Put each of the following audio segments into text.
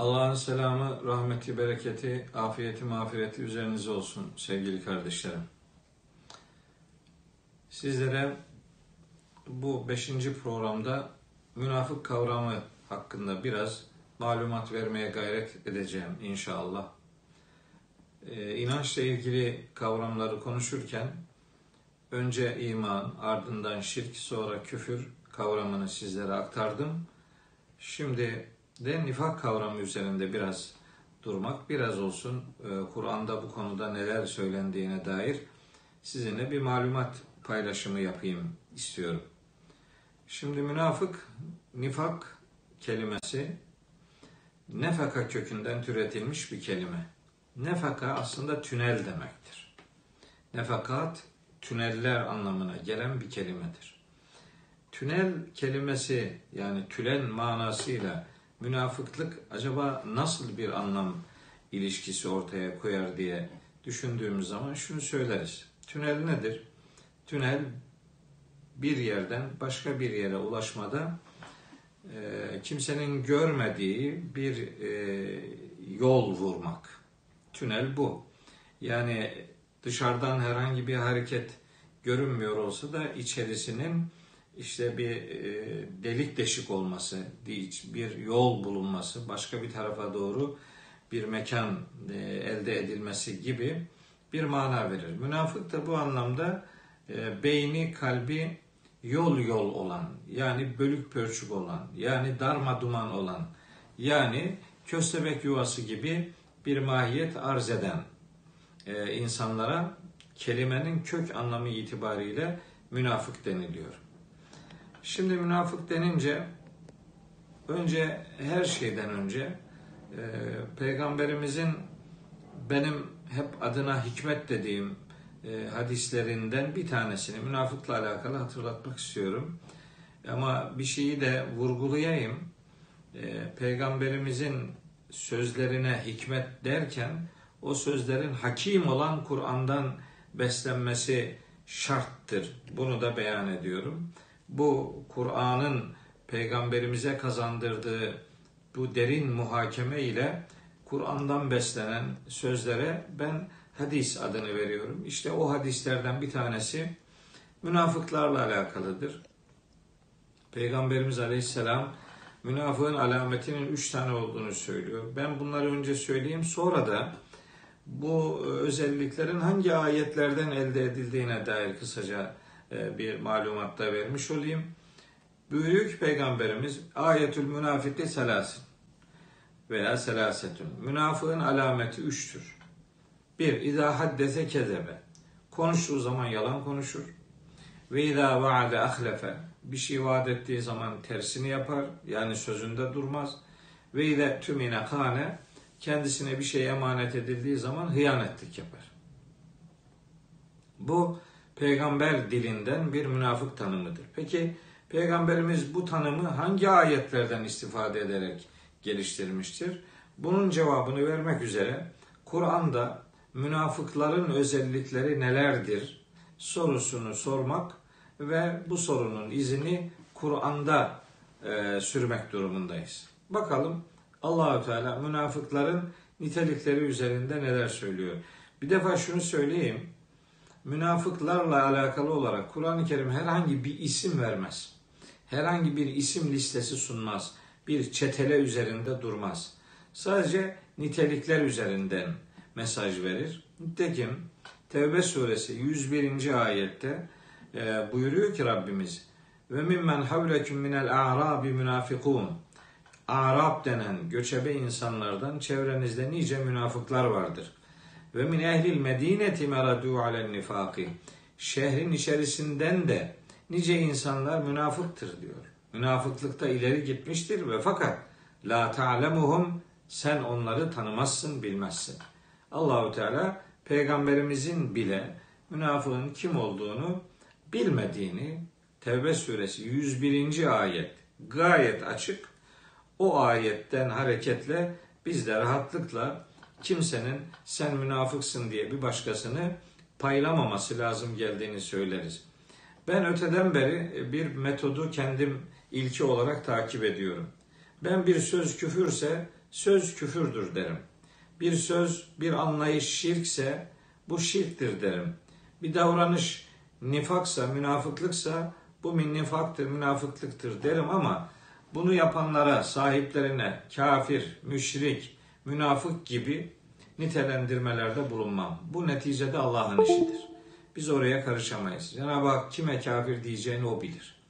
Allah'ın selamı, rahmeti, bereketi, afiyeti, mağfireti üzerinize olsun sevgili kardeşlerim. Sizlere bu beşinci programda münafık kavramı hakkında biraz malumat vermeye gayret edeceğim inşallah. Ee, inançla ilgili kavramları konuşurken önce iman, ardından şirk, sonra küfür kavramını sizlere aktardım. Şimdi de nifak kavramı üzerinde biraz durmak, biraz olsun e, Kur'an'da bu konuda neler söylendiğine dair sizinle bir malumat paylaşımı yapayım istiyorum. Şimdi münafık, nifak kelimesi nefaka kökünden türetilmiş bir kelime. Nefaka aslında tünel demektir. Nefakat, tüneller anlamına gelen bir kelimedir. Tünel kelimesi yani tülen manasıyla münafıklık acaba nasıl bir anlam ilişkisi ortaya koyar diye düşündüğümüz zaman şunu söyleriz. Tünel nedir? Tünel bir yerden başka bir yere ulaşmada e, kimsenin görmediği bir e, yol vurmak. Tünel bu. Yani dışarıdan herhangi bir hareket görünmüyor olsa da içerisinin işte bir e, delik deşik olması, bir yol bulunması, başka bir tarafa doğru bir mekan e, elde edilmesi gibi bir mana verir. Münafık da bu anlamda e, beyni, kalbi yol yol olan, yani bölük pörçük olan, yani darma duman olan, yani köstebek yuvası gibi bir mahiyet arz eden insanlara kelimenin kök anlamı itibariyle münafık deniliyor. Şimdi münafık denince önce her şeyden önce e, peygamberimizin benim hep adına hikmet dediğim e, hadislerinden bir tanesini münafıkla alakalı hatırlatmak istiyorum. Ama bir şeyi de vurgulayayım. E, peygamberimizin sözlerine hikmet derken o sözlerin hakim olan Kur'an'dan beslenmesi şarttır. Bunu da beyan ediyorum bu Kur'an'ın peygamberimize kazandırdığı bu derin muhakeme ile Kur'an'dan beslenen sözlere ben hadis adını veriyorum. İşte o hadislerden bir tanesi münafıklarla alakalıdır. Peygamberimiz Aleyhisselam münafığın alametinin üç tane olduğunu söylüyor. Ben bunları önce söyleyeyim sonra da bu özelliklerin hangi ayetlerden elde edildiğine dair kısaca bir malumatta vermiş olayım. Büyük peygamberimiz ayetül münafikli selasin veya selasetün. Münafığın alameti üçtür. Bir, idâ haddese kezebe. Konuştuğu zaman yalan konuşur. Ve idâ vaade ahlefe. Bir şey vaat ettiği zaman tersini yapar. Yani sözünde durmaz. Ve ile tümine kane. Kendisine bir şey emanet edildiği zaman hıyanetlik yapar. Bu peygamber dilinden bir münafık tanımıdır. Peki peygamberimiz bu tanımı hangi ayetlerden istifade ederek geliştirmiştir? Bunun cevabını vermek üzere Kur'an'da münafıkların özellikleri nelerdir sorusunu sormak ve bu sorunun izini Kur'an'da e, sürmek durumundayız. Bakalım Allahü Teala münafıkların nitelikleri üzerinde neler söylüyor. Bir defa şunu söyleyeyim münafıklarla alakalı olarak Kur'an-ı Kerim herhangi bir isim vermez. Herhangi bir isim listesi sunmaz. Bir çetele üzerinde durmaz. Sadece nitelikler üzerinden mesaj verir. Nitekim Tevbe suresi 101. ayette e, buyuruyor ki Rabbimiz ve mimmen havlekum minel a'rabi münafikun Arap denen göçebe insanlardan çevrenizde nice münafıklar vardır. Ve min ehlil medineti meradu alen nifaki. Şehrin içerisinden de nice insanlar münafıktır diyor. Münafıklıkta ileri gitmiştir ve fakat la ta'lemuhum sen onları tanımazsın, bilmezsin. Allahu Teala peygamberimizin bile münafığın kim olduğunu bilmediğini Tevbe suresi 101. ayet gayet açık. O ayetten hareketle biz de rahatlıkla kimsenin sen münafıksın diye bir başkasını paylamaması lazım geldiğini söyleriz. Ben öteden beri bir metodu kendim ilki olarak takip ediyorum. Ben bir söz küfürse söz küfürdür derim. Bir söz, bir anlayış şirkse bu şirktir derim. Bir davranış nifaksa, münafıklıksa bu min nifaktır, münafıklıktır derim ama bunu yapanlara, sahiplerine kafir, müşrik, münafık gibi nitelendirmelerde bulunmam. Bu neticede Allah'ın işidir. Biz oraya karışamayız. Cenab-ı Hak kime kafir diyeceğini o bilir.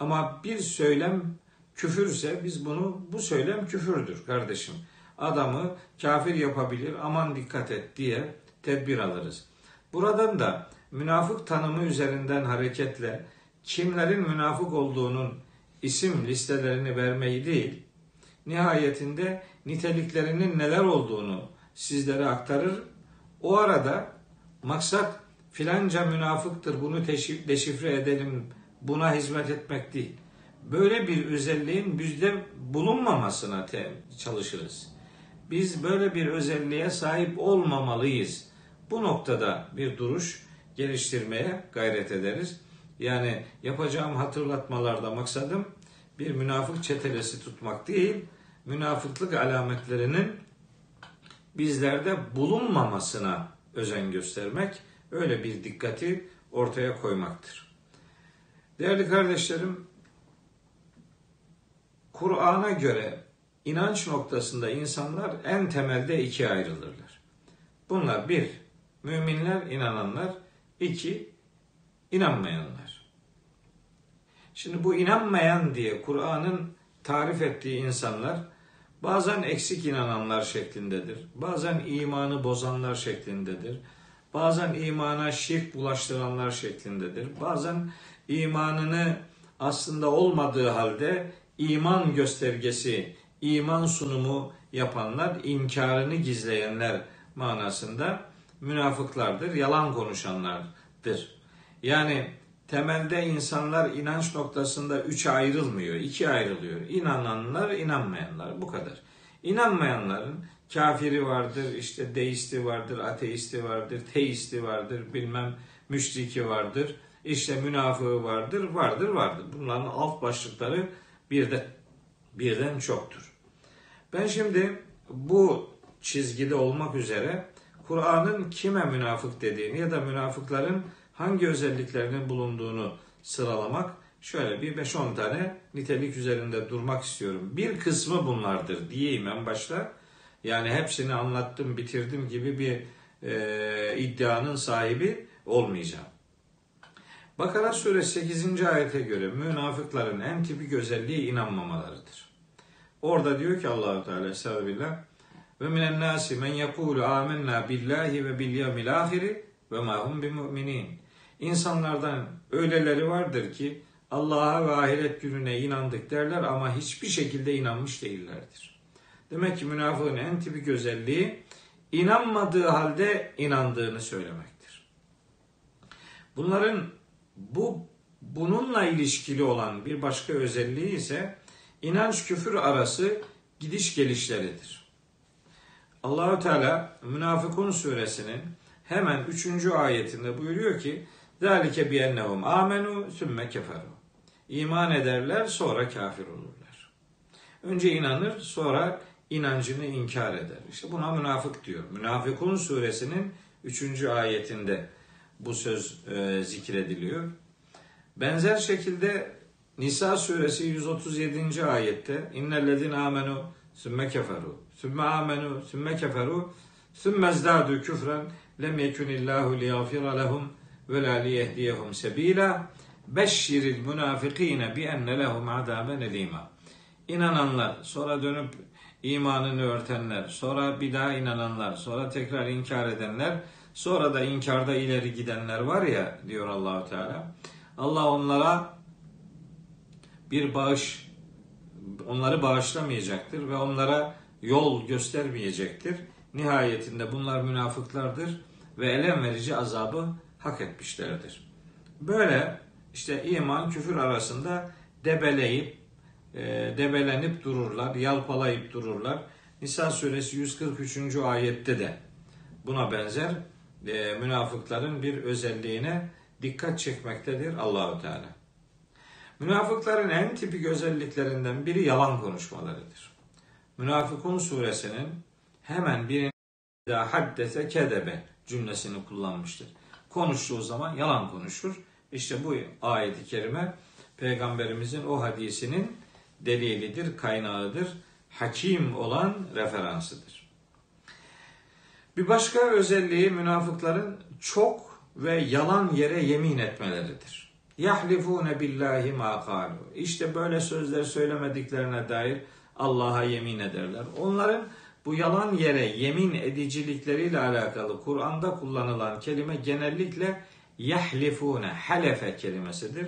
Ama bir söylem küfürse biz bunu bu söylem küfürdür kardeşim. Adamı kafir yapabilir aman dikkat et diye tedbir alırız. Buradan da münafık tanımı üzerinden hareketle kimlerin münafık olduğunun isim listelerini vermeyi değil, nihayetinde niteliklerinin neler olduğunu sizlere aktarır. O arada maksat filanca münafıktır bunu deşifre edelim buna hizmet etmek değil. Böyle bir özelliğin bizde bulunmamasına çalışırız. Biz böyle bir özelliğe sahip olmamalıyız. Bu noktada bir duruş geliştirmeye gayret ederiz. Yani yapacağım hatırlatmalarda maksadım bir münafık çetelesi tutmak değil, münafıklık alametlerinin bizlerde bulunmamasına özen göstermek, öyle bir dikkati ortaya koymaktır. Değerli kardeşlerim, Kur'an'a göre inanç noktasında insanlar en temelde ikiye ayrılırlar. Bunlar bir, müminler, inananlar, iki, inanmayanlar. Şimdi bu inanmayan diye Kur'an'ın tarif ettiği insanlar bazen eksik inananlar şeklindedir. Bazen imanı bozanlar şeklindedir. Bazen imana şirk bulaştıranlar şeklindedir. Bazen imanını aslında olmadığı halde iman göstergesi, iman sunumu yapanlar, inkarını gizleyenler manasında münafıklardır, yalan konuşanlardır. Yani temelde insanlar inanç noktasında üçe ayrılmıyor, iki ayrılıyor. İnananlar, inanmayanlar bu kadar. İnanmayanların kafiri vardır, işte deisti vardır, ateisti vardır, teisti vardır, bilmem müşriki vardır, işte münafığı vardır, vardır, vardır. Bunların alt başlıkları birden, birden çoktur. Ben şimdi bu çizgide olmak üzere Kur'an'ın kime münafık dediğini ya da münafıkların hangi özelliklerinin bulunduğunu sıralamak şöyle bir 5-10 tane nitelik üzerinde durmak istiyorum. Bir kısmı bunlardır diyeyim en başta. Yani hepsini anlattım, bitirdim gibi bir e, iddianın sahibi olmayacağım. Bakara suresi 8. ayete göre münafıkların en tipik özelliği inanmamalarıdır. Orada diyor ki Allahu Teala Estağfirullah ve minen nasi men yekulu amennâ billahi ve bil yevmil ahiri ve ma hum bimü'minin. İnsanlardan öyleleri vardır ki Allah'a ve ahiret gününe inandık derler ama hiçbir şekilde inanmış değillerdir. Demek ki münafığın en tipik özelliği inanmadığı halde inandığını söylemektir. Bunların bu bununla ilişkili olan bir başka özelliği ise inanç küfür arası gidiş gelişleridir. Allahü Teala Münafıkun suresinin hemen 3. ayetinde buyuruyor ki Zalike bi ennehum amenu sümme keferu. İman ederler sonra kafir olurlar. Önce inanır sonra inancını inkar eder. İşte buna münafık diyor. Münafıkun suresinin 3. ayetinde bu söz e, zikrediliyor. Benzer şekilde Nisa suresi 137. ayette innellezine amenu sümme keferu sümme amenu sümme keferu sümme zdadu küfren lem yekunillahu liyagfira lehum ve la liyehdiyehum sebila beşşiril münafikine bi enne lehum azaben elima. İnananlar, sonra dönüp imanını örtenler, sonra bir daha inananlar, sonra tekrar inkar edenler, sonra da inkarda ileri gidenler var ya diyor Allahu Teala. Allah onlara bir bağış onları bağışlamayacaktır ve onlara yol göstermeyecektir. Nihayetinde bunlar münafıklardır ve elem verici azabı hak etmişlerdir. Böyle işte iman küfür arasında debeleyip e, debelenip dururlar, yalpalayıp dururlar. Nisa suresi 143. ayette de buna benzer e, münafıkların bir özelliğine dikkat çekmektedir Allahu Teala. Münafıkların en tipik özelliklerinden biri yalan konuşmalarıdır. Münafıkun suresinin hemen bir daha haddese kedebe cümlesini kullanmıştır. Konuştuğu zaman yalan konuşur. İşte bu ayeti kerime peygamberimizin o hadisinin delilidir, kaynağıdır. Hakim olan referansıdır. Bir başka özelliği münafıkların çok ve yalan yere yemin etmeleridir. Yahlifune billahi ma kalu. İşte böyle sözler söylemediklerine dair Allah'a yemin ederler. Onların bu yalan yere yemin edicilikleriyle alakalı Kur'an'da kullanılan kelime genellikle yahlifune, halefe kelimesidir.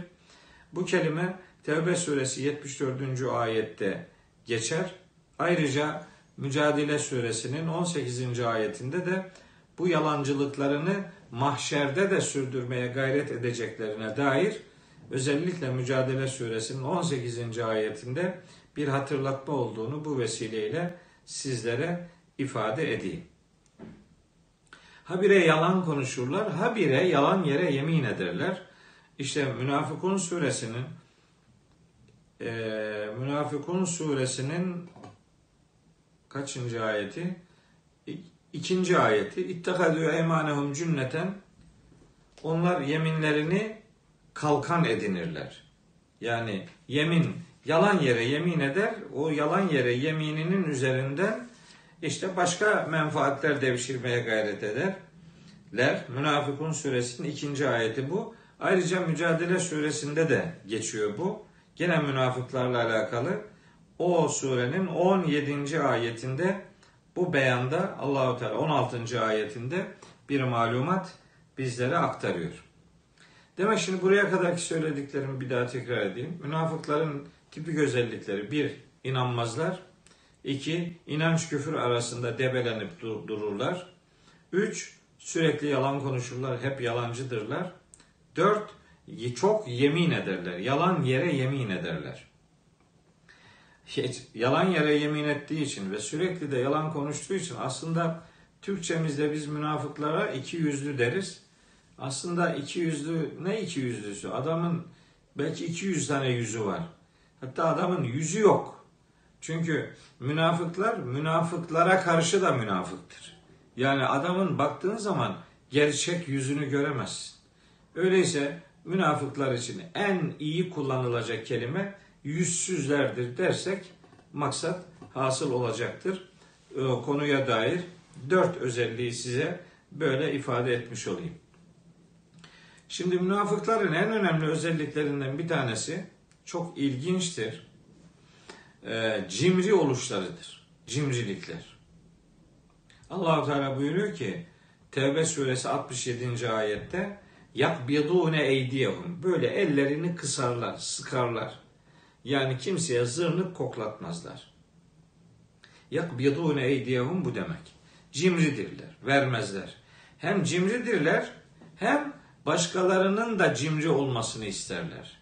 Bu kelime Tevbe suresi 74. ayette geçer. Ayrıca Mücadele suresinin 18. ayetinde de bu yalancılıklarını mahşerde de sürdürmeye gayret edeceklerine dair özellikle Mücadele suresinin 18. ayetinde bir hatırlatma olduğunu bu vesileyle sizlere ifade edeyim. Habire yalan konuşurlar, habire yalan yere yemin ederler. İşte Münafıkun suresinin e, Münafıkun suresinin kaçıncı ayeti? İkinci ayeti. İttekadü emanehum cümleten onlar yeminlerini kalkan edinirler. Yani yemin yalan yere yemin eder. O yalan yere yemininin üzerinden işte başka menfaatler devşirmeye gayret ederler. Münafıkun suresinin ikinci ayeti bu. Ayrıca Mücadele suresinde de geçiyor bu. Gene münafıklarla alakalı o surenin 17. ayetinde bu beyanda Allahu Teala 16. ayetinde bir malumat bizlere aktarıyor. Demek şimdi buraya kadarki söylediklerimi bir daha tekrar edeyim. Münafıkların tipik özellikleri bir inanmazlar. iki inanç küfür arasında debelenip dururlar. Üç sürekli yalan konuşurlar, hep yalancıdırlar. Dört çok yemin ederler. Yalan yere yemin ederler. Hiç, yalan yere yemin ettiği için ve sürekli de yalan konuştuğu için aslında Türkçemizde biz münafıklara iki yüzlü deriz. Aslında iki yüzlü ne iki yüzlüsü? Adamın belki iki yüz tane yüzü var. Hatta adamın yüzü yok. Çünkü münafıklar münafıklara karşı da münafıktır. Yani adamın baktığın zaman gerçek yüzünü göremezsin. Öyleyse münafıklar için en iyi kullanılacak kelime yüzsüzlerdir dersek maksat hasıl olacaktır. O konuya dair dört özelliği size böyle ifade etmiş olayım. Şimdi münafıkların en önemli özelliklerinden bir tanesi çok ilginçtir. E, cimri oluşlarıdır. Cimrilikler. Allahu Teala buyuruyor ki Tevbe suresi 67. ayette yakbidune eydiyehum böyle ellerini kısarlar, sıkarlar. Yani kimseye zırnık koklatmazlar. Yakbidune eydiyehum bu demek. Cimridirler, vermezler. Hem cimridirler hem başkalarının da cimri olmasını isterler.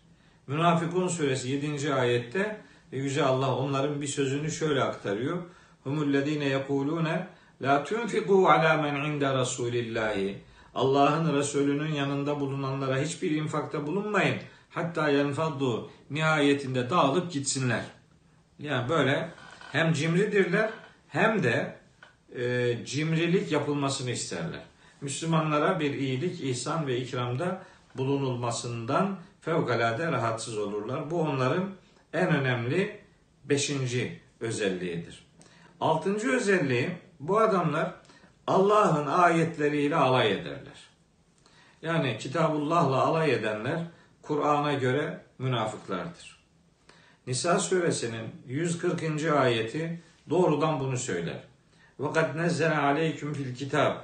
Münafıkun suresi 7. ayette Yüce Allah onların bir sözünü şöyle aktarıyor. Humullezine yekulune la tunfiqu ala men inde rasulillahi. Allah'ın Resulü'nün yanında bulunanlara hiçbir infakta bulunmayın. Hatta yenfaddu nihayetinde dağılıp gitsinler. Yani böyle hem cimridirler hem de e, cimrilik yapılmasını isterler. Müslümanlara bir iyilik, ihsan ve ikramda bulunulmasından fevkalade rahatsız olurlar. Bu onların en önemli beşinci özelliğidir. Altıncı özelliği bu adamlar Allah'ın ayetleriyle alay ederler. Yani Kitabullah'la alay edenler Kur'an'a göre münafıklardır. Nisa suresinin 140. ayeti doğrudan bunu söyler. Ve kad nezzele aleyküm fil kitab.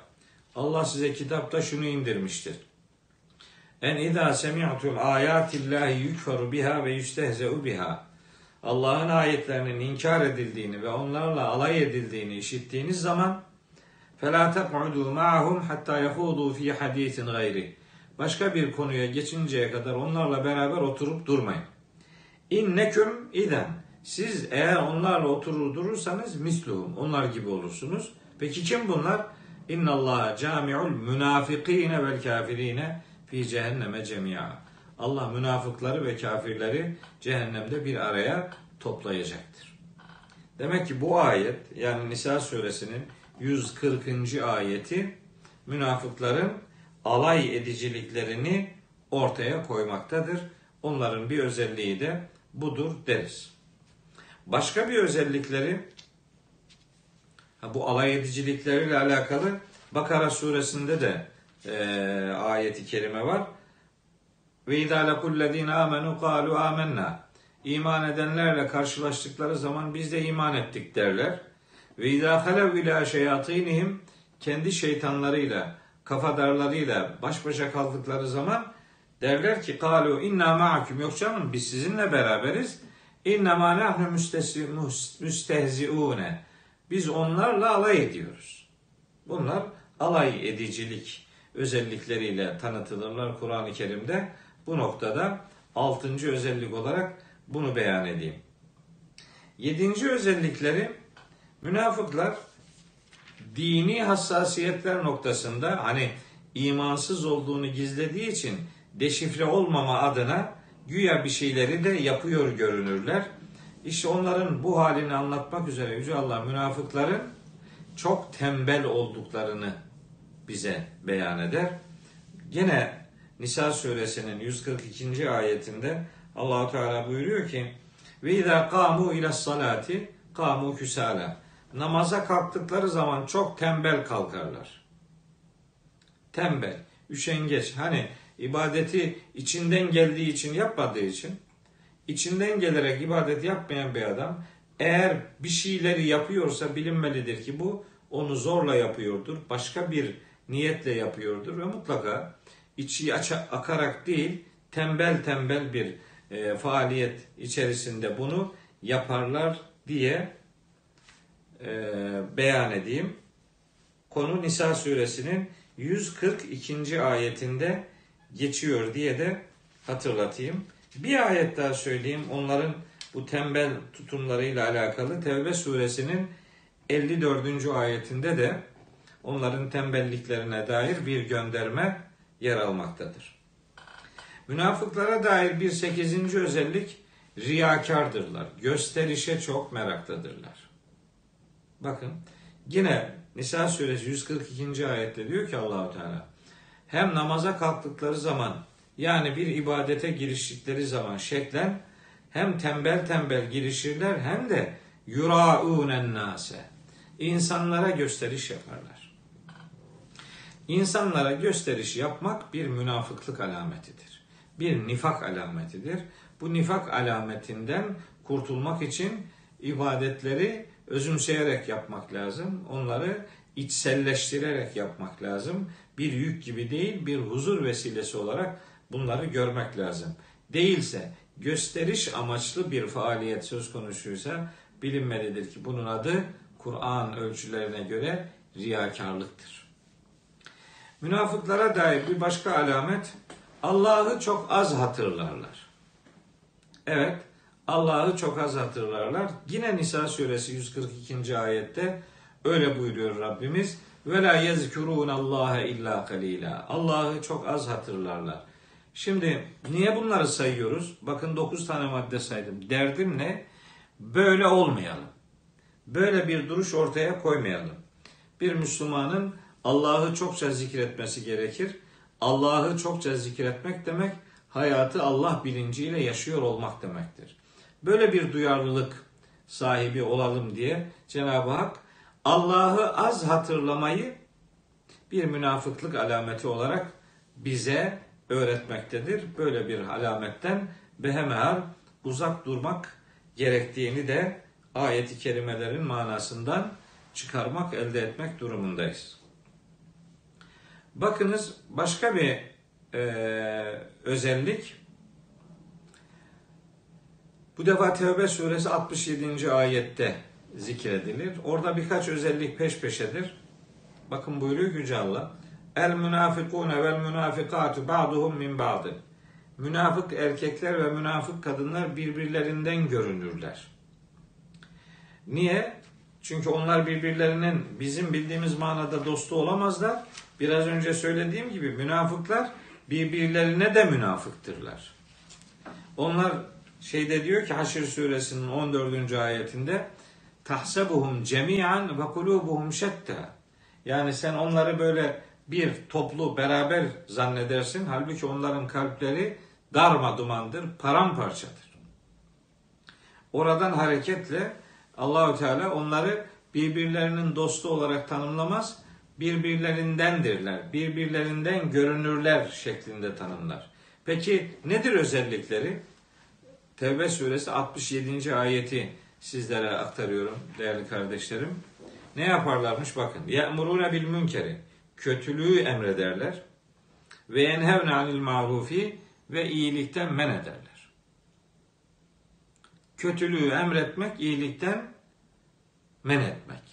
Allah size kitapta şunu indirmiştir. En idâ semi'tul âyâtillâhi yükferu biha ve yüstehze'u biha. Allah'ın ayetlerinin inkar edildiğini ve onlarla alay edildiğini işittiğiniz zaman فَلَا تَقْعُدُوا مَعَهُمْ حَتَّى يَخُوضُوا ف۪ي حَد۪يثٍ غَيْرِ Başka bir konuya geçinceye kadar onlarla beraber oturup durmayın. İnneküm iden. Siz eğer onlarla oturur durursanız misluhum. Onlar gibi olursunuz. Peki kim bunlar? İnna Allah cami'ul münafikine vel kafirine fi cehenneme cemia. Allah münafıkları ve kafirleri cehennemde bir araya toplayacaktır. Demek ki bu ayet yani Nisa suresinin 140. ayeti münafıkların alay ediciliklerini ortaya koymaktadır. Onların bir özelliği de budur deriz. Başka bir özellikleri bu alay edicilikleriyle alakalı Bakara suresinde de e, ayeti kerime var. Ve izâ lekullezîne âmenû kâlu âmennâ. İman edenlerle karşılaştıkları zaman biz de iman ettik derler. Ve izâ halev ilâ şeyatînihim kendi şeytanlarıyla, kafadarlarıyla baş başa kaldıkları zaman derler ki kalu inna ma'akum yok canım biz sizinle beraberiz. İnna ma nahnu müstehziune. Biz onlarla alay ediyoruz. Bunlar alay edicilik özellikleriyle tanıtılırlar Kur'an-ı Kerim'de. Bu noktada altıncı özellik olarak bunu beyan edeyim. Yedinci özellikleri münafıklar dini hassasiyetler noktasında hani imansız olduğunu gizlediği için deşifre olmama adına güya bir şeyleri de yapıyor görünürler. İşte onların bu halini anlatmak üzere Yüce Allah münafıkların çok tembel olduklarını bize beyan eder. Gene Nisa suresinin 142. ayetinde Allahu Teala buyuruyor ki ve izâ kâmû ila salati kâmû küsâlâ namaza kalktıkları zaman çok tembel kalkarlar. Tembel, üşengeç. Hani ibadeti içinden geldiği için yapmadığı için içinden gelerek ibadet yapmayan bir adam eğer bir şeyleri yapıyorsa bilinmelidir ki bu onu zorla yapıyordur. Başka bir niyetle yapıyordur ve mutlaka içi akarak değil tembel tembel bir e, faaliyet içerisinde bunu yaparlar diye e, beyan edeyim. Konu Nisa suresinin 142. ayetinde geçiyor diye de hatırlatayım. Bir ayet daha söyleyeyim. Onların bu tembel tutumlarıyla alakalı Tevbe suresinin 54. ayetinde de onların tembelliklerine dair bir gönderme yer almaktadır. Münafıklara dair bir sekizinci özellik riyakardırlar. Gösterişe çok meraktadırlar. Bakın yine Nisa suresi 142. ayette diyor ki Allahu Teala hem namaza kalktıkları zaman yani bir ibadete giriştikleri zaman şeklen hem tembel tembel girişirler hem de yuraunen nase insanlara gösteriş yaparlar. İnsanlara gösteriş yapmak bir münafıklık alametidir. Bir nifak alametidir. Bu nifak alametinden kurtulmak için ibadetleri özümseyerek yapmak lazım. Onları içselleştirerek yapmak lazım. Bir yük gibi değil, bir huzur vesilesi olarak bunları görmek lazım. Değilse gösteriş amaçlı bir faaliyet söz konusuysa bilinmelidir ki bunun adı Kur'an ölçülerine göre riyakarlıktır. Münafıklara dair bir başka alamet Allah'ı çok az hatırlarlar. Evet, Allah'ı çok az hatırlarlar. Yine Nisa suresi 142. ayette öyle buyuruyor Rabbimiz. Ve la yezkurun Allah illa kalila. Allah'ı çok az hatırlarlar. Şimdi niye bunları sayıyoruz? Bakın 9 tane madde saydım. Derdim ne? Böyle olmayalım. Böyle bir duruş ortaya koymayalım. Bir Müslümanın Allah'ı çokça zikretmesi gerekir. Allah'ı çokça zikretmek demek hayatı Allah bilinciyle yaşıyor olmak demektir. Böyle bir duyarlılık sahibi olalım diye Cenab-ı Hak Allah'ı az hatırlamayı bir münafıklık alameti olarak bize öğretmektedir. Böyle bir alametten behemehal uzak durmak gerektiğini de ayeti kerimelerin manasından çıkarmak, elde etmek durumundayız. Bakınız başka bir e, özellik bu defa Tevbe suresi 67. ayette zikredilir. Orada birkaç özellik peş peşedir. Bakın buyuruyor Yüce Allah. El münafikune vel münafikatu ba'duhum min ba'dı. Münafık erkekler ve münafık kadınlar birbirlerinden görünürler. Niye? Çünkü onlar birbirlerinin bizim bildiğimiz manada dostu olamazlar. Biraz önce söylediğim gibi münafıklar birbirlerine de münafıktırlar. Onlar şeyde diyor ki Haşr suresinin 14. ayetinde tahsebuhum cemian ve kulubuhum şetta. Yani sen onları böyle bir toplu beraber zannedersin. Halbuki onların kalpleri darma dumandır, paramparçadır. Oradan hareketle Allahü Teala onları birbirlerinin dostu olarak tanımlamaz, birbirlerindendirler, birbirlerinden görünürler şeklinde tanımlar. Peki nedir özellikleri? Tevbe suresi 67. ayeti sizlere aktarıyorum değerli kardeşlerim. Ne yaparlarmış bakın. Ye'murune bil münkeri. Kötülüğü emrederler. Ve yenhevne anil marufi ve iyilikten men ederler. Kötülüğü emretmek, iyilikten men etmek.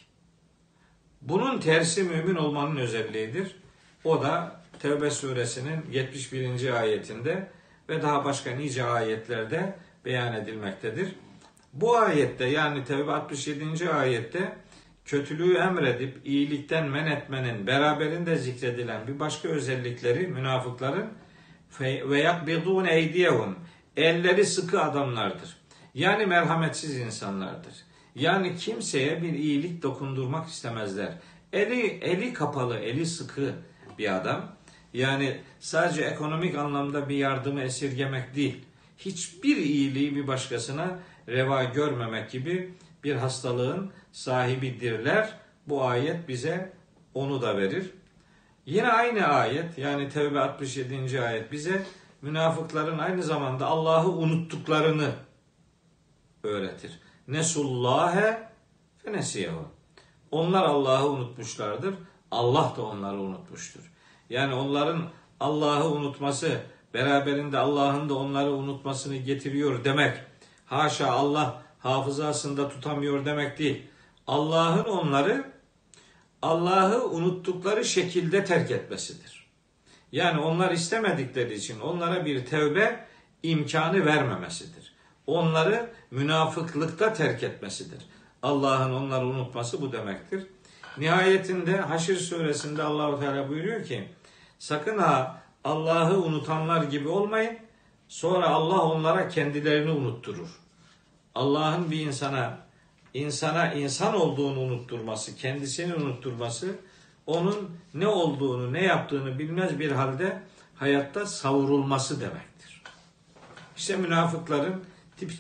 Bunun tersi mümin olmanın özelliğidir. O da Tevbe suresinin 71. ayetinde ve daha başka nice ayetlerde beyan edilmektedir. Bu ayette yani Tevbe 67. ayette kötülüğü emredip iyilikten men etmenin beraberinde zikredilen bir başka özellikleri münafıkların ve yakbidun eydiyehum elleri sıkı adamlardır. Yani merhametsiz insanlardır. Yani kimseye bir iyilik dokundurmak istemezler. Eli eli kapalı, eli sıkı bir adam. Yani sadece ekonomik anlamda bir yardımı esirgemek değil. Hiçbir iyiliği bir başkasına reva görmemek gibi bir hastalığın sahibidirler. Bu ayet bize onu da verir. Yine aynı ayet yani Tevbe 67. ayet bize münafıkların aynı zamanda Allah'ı unuttuklarını öğretir. Nesullâhe fenesiyehu. Onlar Allah'ı unutmuşlardır. Allah da onları unutmuştur. Yani onların Allah'ı unutması beraberinde Allah'ın da onları unutmasını getiriyor demek. Haşa Allah hafızasında tutamıyor demek değil. Allah'ın onları Allah'ı unuttukları şekilde terk etmesidir. Yani onlar istemedikleri için onlara bir tevbe imkanı vermemesidir. Onları münafıklıkta terk etmesidir. Allah'ın onları unutması bu demektir. Nihayetinde Haşr suresinde Allahu Teala buyuruyor ki sakın ha Allah'ı unutanlar gibi olmayın. Sonra Allah onlara kendilerini unutturur. Allah'ın bir insana insana insan olduğunu unutturması, kendisini unutturması onun ne olduğunu, ne yaptığını bilmez bir halde hayatta savrulması demektir. İşte münafıkların tip,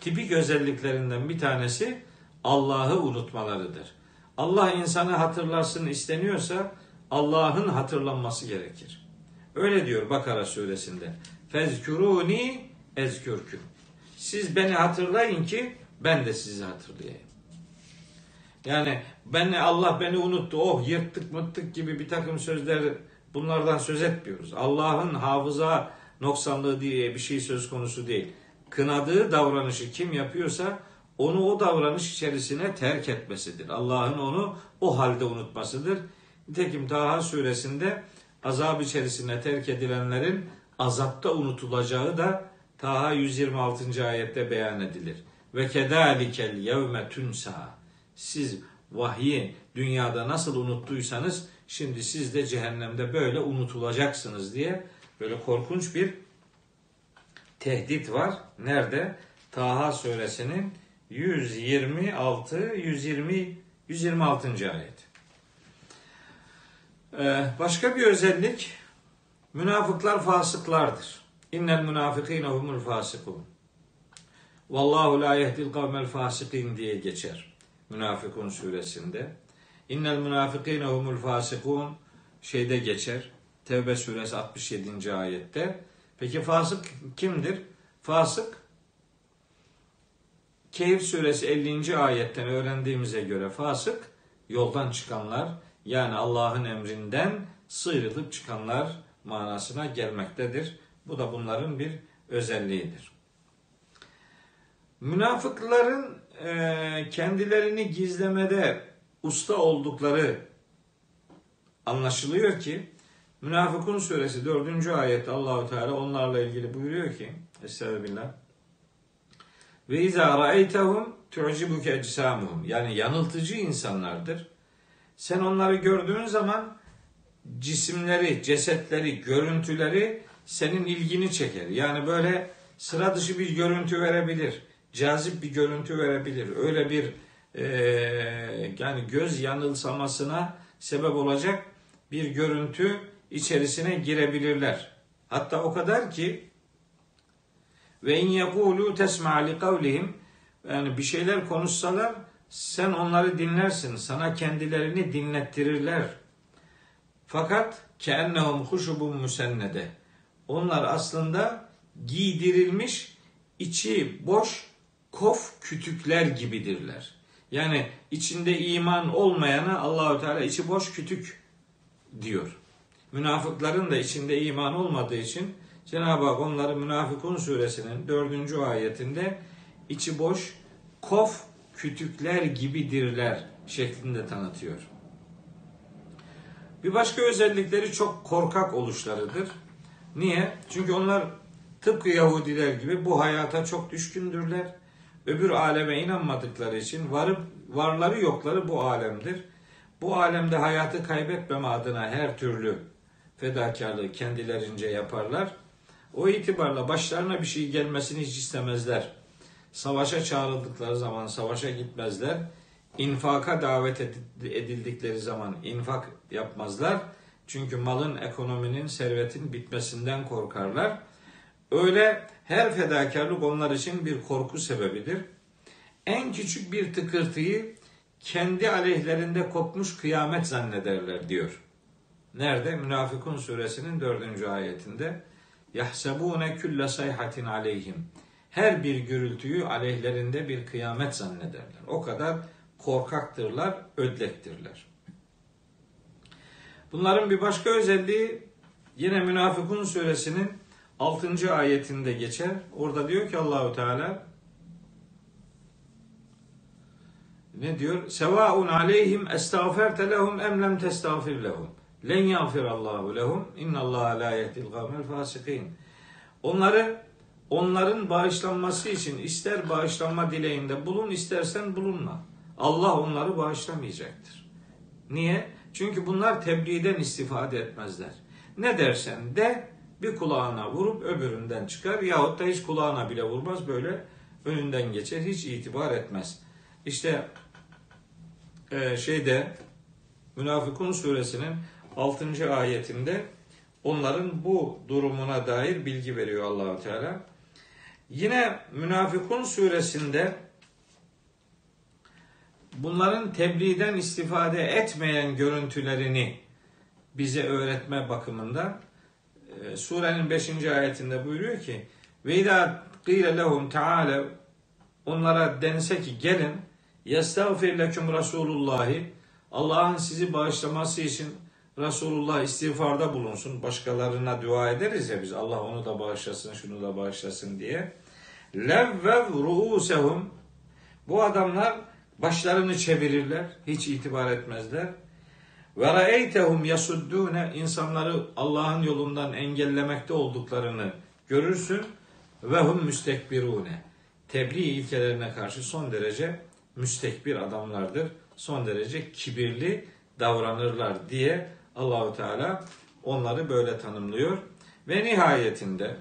tipik özelliklerinden bir tanesi Allah'ı unutmalarıdır. Allah insanı hatırlasın isteniyorsa Allah'ın hatırlanması gerekir. Öyle diyor Bakara suresinde. Fezkuruni ezkürküm. Siz beni hatırlayın ki ben de sizi hatırlayayım. Yani beni Allah beni unuttu. Oh yırttık mıttık gibi bir takım sözler bunlardan söz etmiyoruz. Allah'ın hafıza noksanlığı diye bir şey söz konusu değil. Kınadığı davranışı kim yapıyorsa onu o davranış içerisine terk etmesidir. Allah'ın onu o halde unutmasıdır. Nitekim Taha suresinde azap içerisine terk edilenlerin azapta unutulacağı da Taha 126. ayette beyan edilir. Ve kedalikel yevme tunsa. Siz vahyi dünyada nasıl unuttuysanız şimdi siz de cehennemde böyle unutulacaksınız diye böyle korkunç bir tehdit var. Nerede? Taha suresinin 126 120 126. ayet. Ee, başka bir özellik münafıklar fasıklardır. İnnel münafıkîne humul fasıkun. Vallahu la yehdil kavmel fasikin diye geçer. Münafıkun suresinde. İnnel münafıkîne humul fasikun şeyde geçer. Tevbe suresi 67. ayette. Peki fasık kimdir? Fasık Kehf suresi 50. ayetten öğrendiğimize göre fasık yoldan çıkanlar yani Allah'ın emrinden sıyrılıp çıkanlar manasına gelmektedir. Bu da bunların bir özelliğidir. Münafıkların e, kendilerini gizlemede usta oldukları anlaşılıyor ki Münafıkun suresi 4. ayette Allahu Teala onlarla ilgili buyuruyor ki Estağfirullah ve izâ ra'eytehum tu'cibuke ecsamuhum. Yani yanıltıcı insanlardır. Sen onları gördüğün zaman cisimleri, cesetleri, görüntüleri senin ilgini çeker. Yani böyle sıra dışı bir görüntü verebilir. Cazip bir görüntü verebilir. Öyle bir e, yani göz yanılsamasına sebep olacak bir görüntü içerisine girebilirler. Hatta o kadar ki ve in yekulu tesma li kavlihim yani bir şeyler konuşsalar sen onları dinlersin. Sana kendilerini dinlettirirler. Fakat keennehum huşubun müsennede. Onlar aslında giydirilmiş içi boş kof kütükler gibidirler. Yani içinde iman olmayana Allahü Teala içi boş kütük diyor. Münafıkların da içinde iman olmadığı için Cenab-ı Hak onları Münafıkun suresinin dördüncü ayetinde içi boş kof kütükler gibidirler şeklinde tanıtıyor. Bir başka özellikleri çok korkak oluşlarıdır. Niye? Çünkü onlar tıpkı Yahudiler gibi bu hayata çok düşkündürler. Öbür aleme inanmadıkları için varıp varları yokları bu alemdir. Bu alemde hayatı kaybetmeme adına her türlü fedakarlığı kendilerince yaparlar. O itibarla başlarına bir şey gelmesini hiç istemezler. Savaşa çağrıldıkları zaman savaşa gitmezler. İnfaka davet edildikleri zaman infak yapmazlar. Çünkü malın, ekonominin, servetin bitmesinden korkarlar. Öyle her fedakarlık onlar için bir korku sebebidir. En küçük bir tıkırtıyı kendi aleyhlerinde kopmuş kıyamet zannederler diyor. Nerede? Münafıkun suresinin dördüncü ayetinde. Yahsebune külle sayhatin aleyhim. Her bir gürültüyü aleyhlerinde bir kıyamet zannederler. O kadar korkaktırlar, ödlektirler. Bunların bir başka özelliği yine Münafıkun suresinin 6. ayetinde geçer. Orada diyor ki Allahu Teala ne diyor? Sevaun aleyhim estağferte lehum em lem testağfir lehum. Len yağfir Allahu lehum. İnnallaha la yehdil kavmel fasikin. Onları onların bağışlanması için ister bağışlanma dileğinde bulun istersen bulunma. Allah onları bağışlamayacaktır. Niye? Çünkü bunlar tebliğden istifade etmezler. Ne dersen de bir kulağına vurup öbüründen çıkar yahut da hiç kulağına bile vurmaz böyle önünden geçer hiç itibar etmez. İşte e, şeyde Münafıkun suresinin 6. ayetinde onların bu durumuna dair bilgi veriyor Allahu Teala. Yine Münafıkun suresinde bunların tebliğden istifade etmeyen görüntülerini bize öğretme bakımında e, surenin 5. ayetinde buyuruyor ki ve izâ qîle lehum teâle onlara dense ki gelin yestağfir leküm Resulullahi Allah'ın sizi bağışlaması için Resulullah istiğfarda bulunsun. Başkalarına dua ederiz ya biz Allah onu da bağışlasın, şunu da bağışlasın diye. Levvev ruusehum bu adamlar başlarını çevirirler, hiç itibar etmezler. Ve ra'eytehum yasuddune insanları Allah'ın yolundan engellemekte olduklarını görürsün. Ve hum müstekbirune. Tebliğ ilkelerine karşı son derece müstekbir adamlardır. Son derece kibirli davranırlar diye Allahu Teala onları böyle tanımlıyor. Ve nihayetinde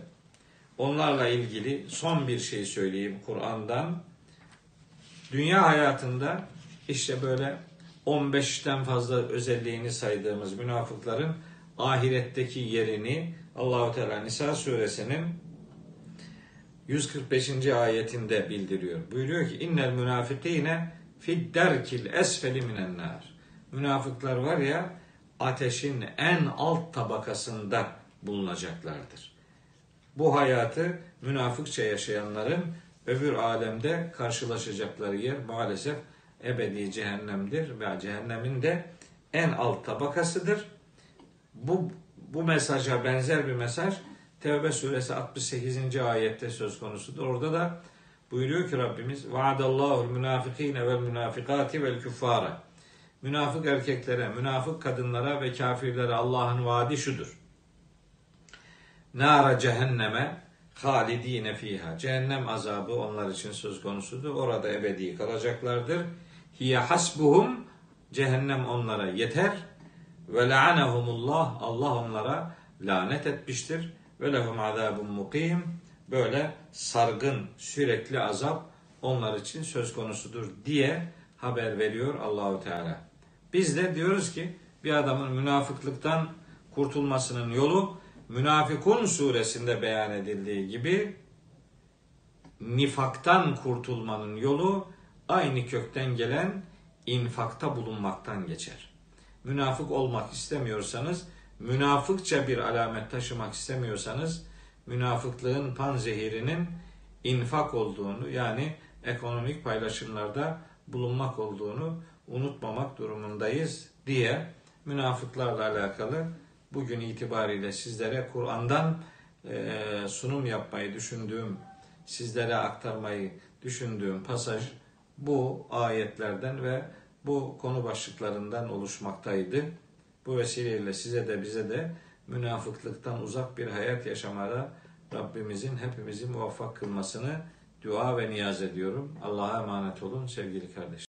onlarla ilgili son bir şey söyleyeyim Kur'an'dan. Dünya hayatında işte böyle 15'ten fazla özelliğini saydığımız münafıkların ahiretteki yerini Allahu Teala Nisa suresinin 145. ayetinde bildiriyor. Buyuruyor ki innel münafikine fid derkil esfeli minen nar. Münafıklar var ya ateşin en alt tabakasında bulunacaklardır. Bu hayatı münafıkça yaşayanların öbür alemde karşılaşacakları yer maalesef ebedi cehennemdir ve cehennemin de en alt tabakasıdır. Bu bu mesaja benzer bir mesaj Tevbe suresi 68. ayette söz konusudur. Orada da buyuruyor ki Rabbimiz Vaadallahu münafikine vel münafikati vel küffara. Münafık erkeklere, münafık kadınlara ve kafirlere Allah'ın vaadi şudur. Nara cehenneme halidine fiha. Cehennem azabı onlar için söz konusudur. Orada ebedi kalacaklardır. Hiye hasbuhum cehennem onlara yeter. Ve la'anehumullah Allah onlara lanet etmiştir. Ve lehum azabun mukim. Böyle sargın sürekli azap onlar için söz konusudur diye haber veriyor Allahu Teala. Biz de diyoruz ki bir adamın münafıklıktan kurtulmasının yolu Münafıkun suresinde beyan edildiği gibi nifaktan kurtulmanın yolu aynı kökten gelen infakta bulunmaktan geçer. Münafık olmak istemiyorsanız, münafıkça bir alamet taşımak istemiyorsanız, münafıklığın panzehirinin infak olduğunu yani ekonomik paylaşımlarda bulunmak olduğunu unutmamak durumundayız diye münafıklarla alakalı bugün itibariyle sizlere Kur'an'dan e, sunum yapmayı düşündüğüm, sizlere aktarmayı düşündüğüm pasaj bu ayetlerden ve bu konu başlıklarından oluşmaktaydı. Bu vesileyle size de bize de münafıklıktan uzak bir hayat yaşamada Rabbimizin hepimizi muvaffak kılmasını dua ve niyaz ediyorum. Allah'a emanet olun sevgili kardeşler.